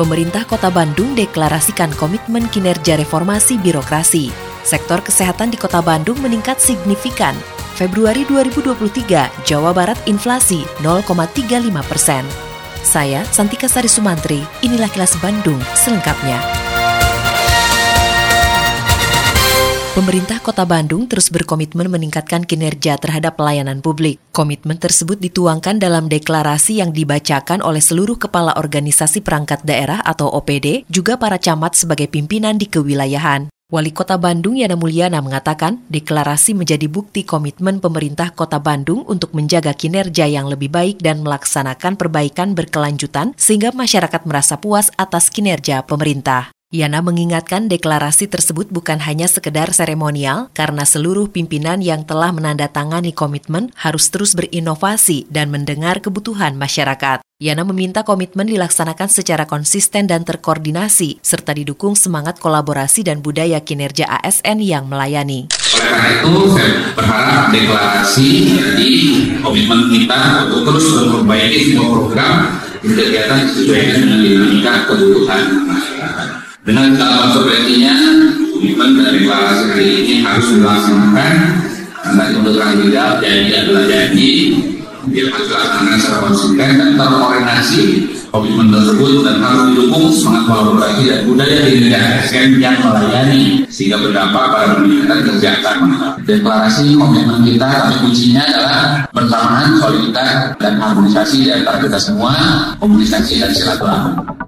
pemerintah Kota Bandung deklarasikan komitmen kinerja reformasi birokrasi. Sektor kesehatan di Kota Bandung meningkat signifikan. Februari 2023, Jawa Barat inflasi 0,35 persen. Saya, Santika Sari Sumantri, inilah kilas Bandung selengkapnya. Pemerintah Kota Bandung terus berkomitmen meningkatkan kinerja terhadap pelayanan publik. Komitmen tersebut dituangkan dalam deklarasi yang dibacakan oleh seluruh kepala organisasi perangkat daerah atau OPD, juga para camat sebagai pimpinan di kewilayahan. Wali Kota Bandung Yana Mulyana mengatakan, deklarasi menjadi bukti komitmen pemerintah Kota Bandung untuk menjaga kinerja yang lebih baik dan melaksanakan perbaikan berkelanjutan sehingga masyarakat merasa puas atas kinerja pemerintah. Yana mengingatkan deklarasi tersebut bukan hanya sekedar seremonial karena seluruh pimpinan yang telah menandatangani komitmen harus terus berinovasi dan mendengar kebutuhan masyarakat. Yana meminta komitmen dilaksanakan secara konsisten dan terkoordinasi, serta didukung semangat kolaborasi dan budaya kinerja ASN yang melayani. Oleh karena itu, saya berharap deklarasi jadi komitmen kita untuk terus memperbaiki semua program kegiatan sesuai dengan dinamika kebutuhan masyarakat. Dengan segala konsekuensinya, komitmen dan deklarasi hari ini harus dilaksanakan karena itu tidak janji adalah janji dia harus dilaksanakan secara konsisten dan terkoordinasi. Komitmen tersebut dan harus didukung semangat kolaborasi dan budaya di negara ASN yang melayani. Sehingga berdampak pada peningkatan kesejahteraan deklarasi komitmen kita tapi kuncinya adalah bersamaan soliditas dan harmonisasi di antara kita semua komunikasi dan silaturahmi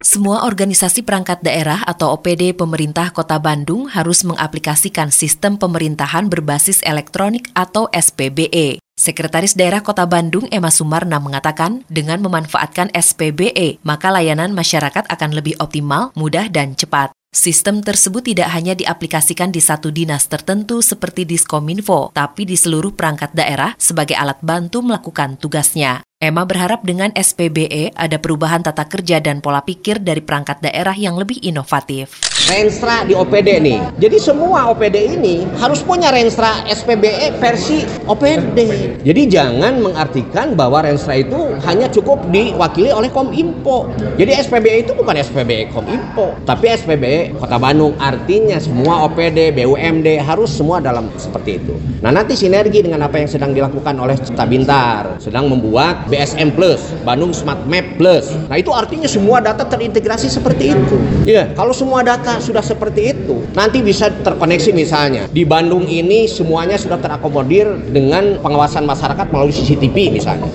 semua organisasi perangkat daerah atau OPD pemerintah Kota Bandung harus mengaplikasikan sistem pemerintahan berbasis elektronik atau SPBE. Sekretaris Daerah Kota Bandung Emma Sumarna mengatakan, dengan memanfaatkan SPBE, maka layanan masyarakat akan lebih optimal, mudah, dan cepat. Sistem tersebut tidak hanya diaplikasikan di satu dinas tertentu seperti Diskominfo, tapi di seluruh perangkat daerah sebagai alat bantu melakukan tugasnya. Emma berharap dengan SPBE ada perubahan tata kerja dan pola pikir dari perangkat daerah yang lebih inovatif. Renstra di OPD nih. Jadi semua OPD ini harus punya Renstra SPBE versi OPD. Jadi jangan mengartikan bahwa Renstra itu hanya cukup diwakili oleh Kominfo. Jadi SPBE itu bukan SPBE Kominfo, tapi SPBE Kota Bandung. Artinya semua OPD, BUMD harus semua dalam seperti itu. Nah nanti sinergi dengan apa yang sedang dilakukan oleh Cita Bintar, sedang membuat BSM Plus, Bandung Smart Map Plus. Nah itu artinya semua data terintegrasi seperti itu. Iya, kalau semua data sudah seperti itu, nanti bisa terkoneksi misalnya di Bandung ini semuanya sudah terakomodir dengan pengawasan masyarakat melalui CCTV misalnya.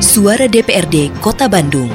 Suara DPRD Kota Bandung.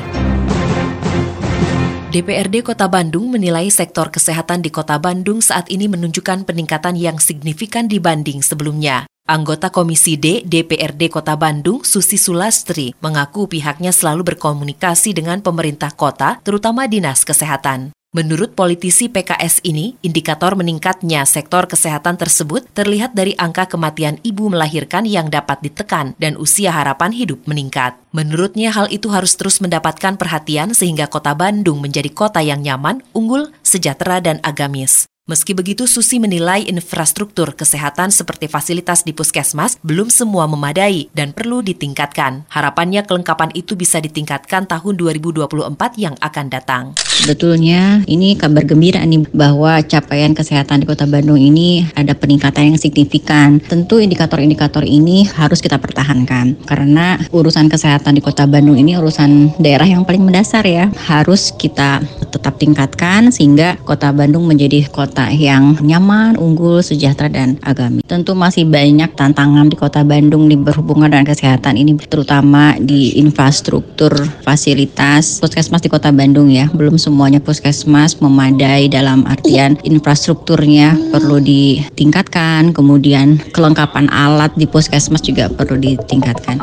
DPRD Kota Bandung menilai sektor kesehatan di Kota Bandung saat ini menunjukkan peningkatan yang signifikan dibanding sebelumnya. Anggota Komisi D DPRD Kota Bandung, Susi Sulastri, mengaku pihaknya selalu berkomunikasi dengan pemerintah kota, terutama Dinas Kesehatan. Menurut politisi PKS ini, indikator meningkatnya sektor kesehatan tersebut terlihat dari angka kematian ibu melahirkan yang dapat ditekan dan usia harapan hidup meningkat. Menurutnya hal itu harus terus mendapatkan perhatian sehingga kota Bandung menjadi kota yang nyaman, unggul, sejahtera, dan agamis. Meski begitu, Susi menilai infrastruktur kesehatan seperti fasilitas di puskesmas belum semua memadai dan perlu ditingkatkan. Harapannya kelengkapan itu bisa ditingkatkan tahun 2024 yang akan datang. Betulnya ini kabar gembira nih bahwa capaian kesehatan di Kota Bandung ini ada peningkatan yang signifikan. Tentu indikator-indikator ini harus kita pertahankan karena urusan kesehatan di Kota Bandung ini urusan daerah yang paling mendasar ya. Harus kita tetap tingkatkan sehingga Kota Bandung menjadi kota kota yang nyaman, unggul, sejahtera, dan agamis. Tentu masih banyak tantangan di kota Bandung di berhubungan dengan kesehatan ini, terutama di infrastruktur fasilitas puskesmas di kota Bandung ya. Belum semuanya puskesmas memadai dalam artian infrastrukturnya perlu ditingkatkan, kemudian kelengkapan alat di puskesmas juga perlu ditingkatkan.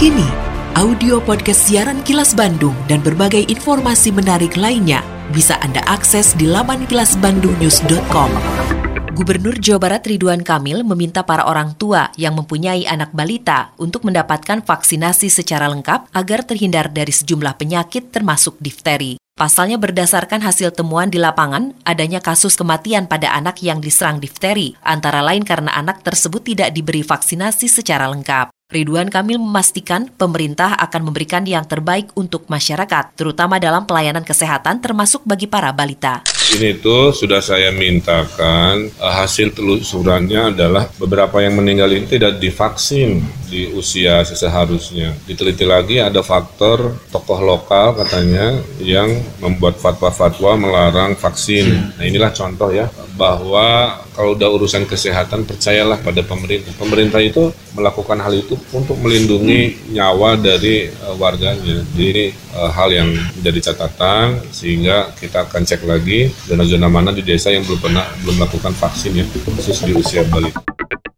Kini, audio podcast siaran Kilas Bandung dan berbagai informasi menarik lainnya bisa Anda akses di laman kilasbandungnews.com. Gubernur Jawa Barat Ridwan Kamil meminta para orang tua yang mempunyai anak balita untuk mendapatkan vaksinasi secara lengkap agar terhindar dari sejumlah penyakit termasuk difteri. Pasalnya berdasarkan hasil temuan di lapangan, adanya kasus kematian pada anak yang diserang difteri, antara lain karena anak tersebut tidak diberi vaksinasi secara lengkap. Ridwan Kamil memastikan pemerintah akan memberikan yang terbaik untuk masyarakat, terutama dalam pelayanan kesehatan termasuk bagi para balita. Ini itu sudah saya mintakan eh, hasil telusurannya adalah beberapa yang meninggal ini tidak divaksin di usia seharusnya. Diteliti lagi ada faktor tokoh lokal katanya yang membuat fatwa-fatwa melarang vaksin. Nah inilah contoh ya bahwa kalau udah urusan kesehatan percayalah pada pemerintah. Pemerintah itu melakukan hal itu untuk melindungi nyawa dari uh, warganya. Jadi ini uh, hal yang menjadi catatan sehingga kita akan cek lagi zona-zona mana di desa yang belum pernah belum melakukan vaksin ya khusus di usia balita.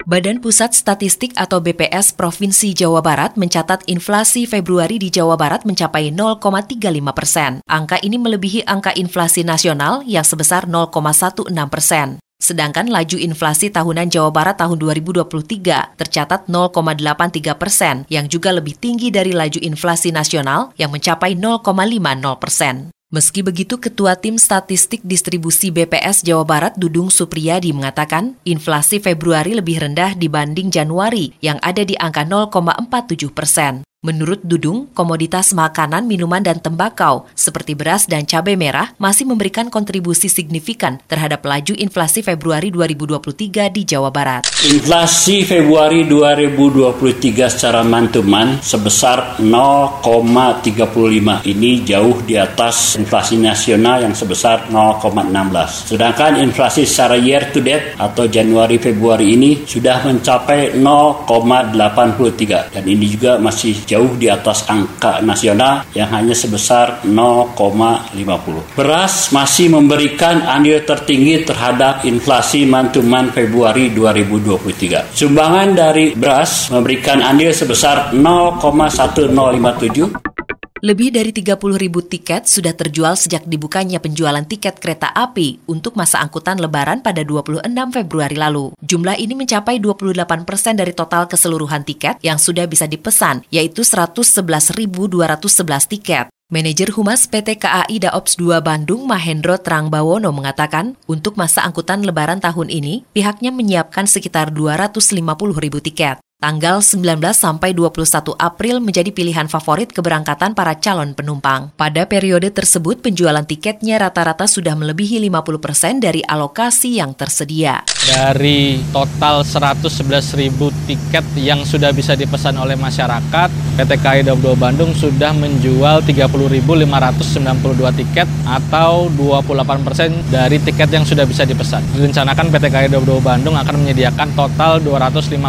Badan Pusat Statistik atau BPS Provinsi Jawa Barat mencatat inflasi Februari di Jawa Barat mencapai 0,35 persen. Angka ini melebihi angka inflasi nasional yang sebesar 0,16 persen. Sedangkan laju inflasi tahunan Jawa Barat tahun 2023 tercatat 0,83 persen, yang juga lebih tinggi dari laju inflasi nasional yang mencapai 0,50 persen. Meski begitu, Ketua Tim Statistik Distribusi BPS Jawa Barat Dudung Supriyadi mengatakan inflasi Februari lebih rendah dibanding Januari yang ada di angka 0,47 persen. Menurut Dudung, komoditas makanan, minuman, dan tembakau seperti beras dan cabai merah masih memberikan kontribusi signifikan terhadap laju inflasi Februari 2023 di Jawa Barat. Inflasi Februari 2023 secara mantuman sebesar 0,35. Ini jauh di atas inflasi nasional yang sebesar 0,16. Sedangkan inflasi secara year to date atau Januari Februari ini sudah mencapai 0,83 dan ini juga masih jauh di atas angka nasional yang hanya sebesar 0,50. Beras masih memberikan andil tertinggi terhadap inflasi mantuman Februari 2023. Sumbangan dari beras memberikan andil sebesar 0,1057 lebih dari 30 ribu tiket sudah terjual sejak dibukanya penjualan tiket kereta api untuk masa angkutan lebaran pada 26 Februari lalu. Jumlah ini mencapai 28 persen dari total keseluruhan tiket yang sudah bisa dipesan, yaitu 111.211 tiket. Manajer Humas PT KAI Daops 2 Bandung Mahendro Trangbawono mengatakan, untuk masa angkutan lebaran tahun ini, pihaknya menyiapkan sekitar 250 ribu tiket. Tanggal 19 sampai 21 April menjadi pilihan favorit keberangkatan para calon penumpang. Pada periode tersebut, penjualan tiketnya rata-rata sudah melebihi 50% dari alokasi yang tersedia. Dari total 111 ribu tiket yang sudah bisa dipesan oleh masyarakat, PT KAI Daup 2 Bandung sudah menjual 30.592 tiket atau 28% dari tiket yang sudah bisa dipesan. Direncanakan PT KAI Daup 2 Bandung akan menyediakan total 250.000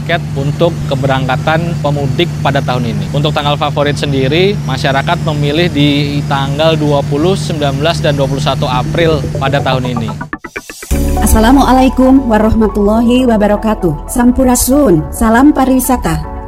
tiket untuk keberangkatan pemudik pada tahun ini. Untuk tanggal favorit sendiri, masyarakat memilih di tanggal 20, 19, dan 21 April pada tahun ini. Assalamualaikum warahmatullahi wabarakatuh. Sampurasun, salam pariwisata.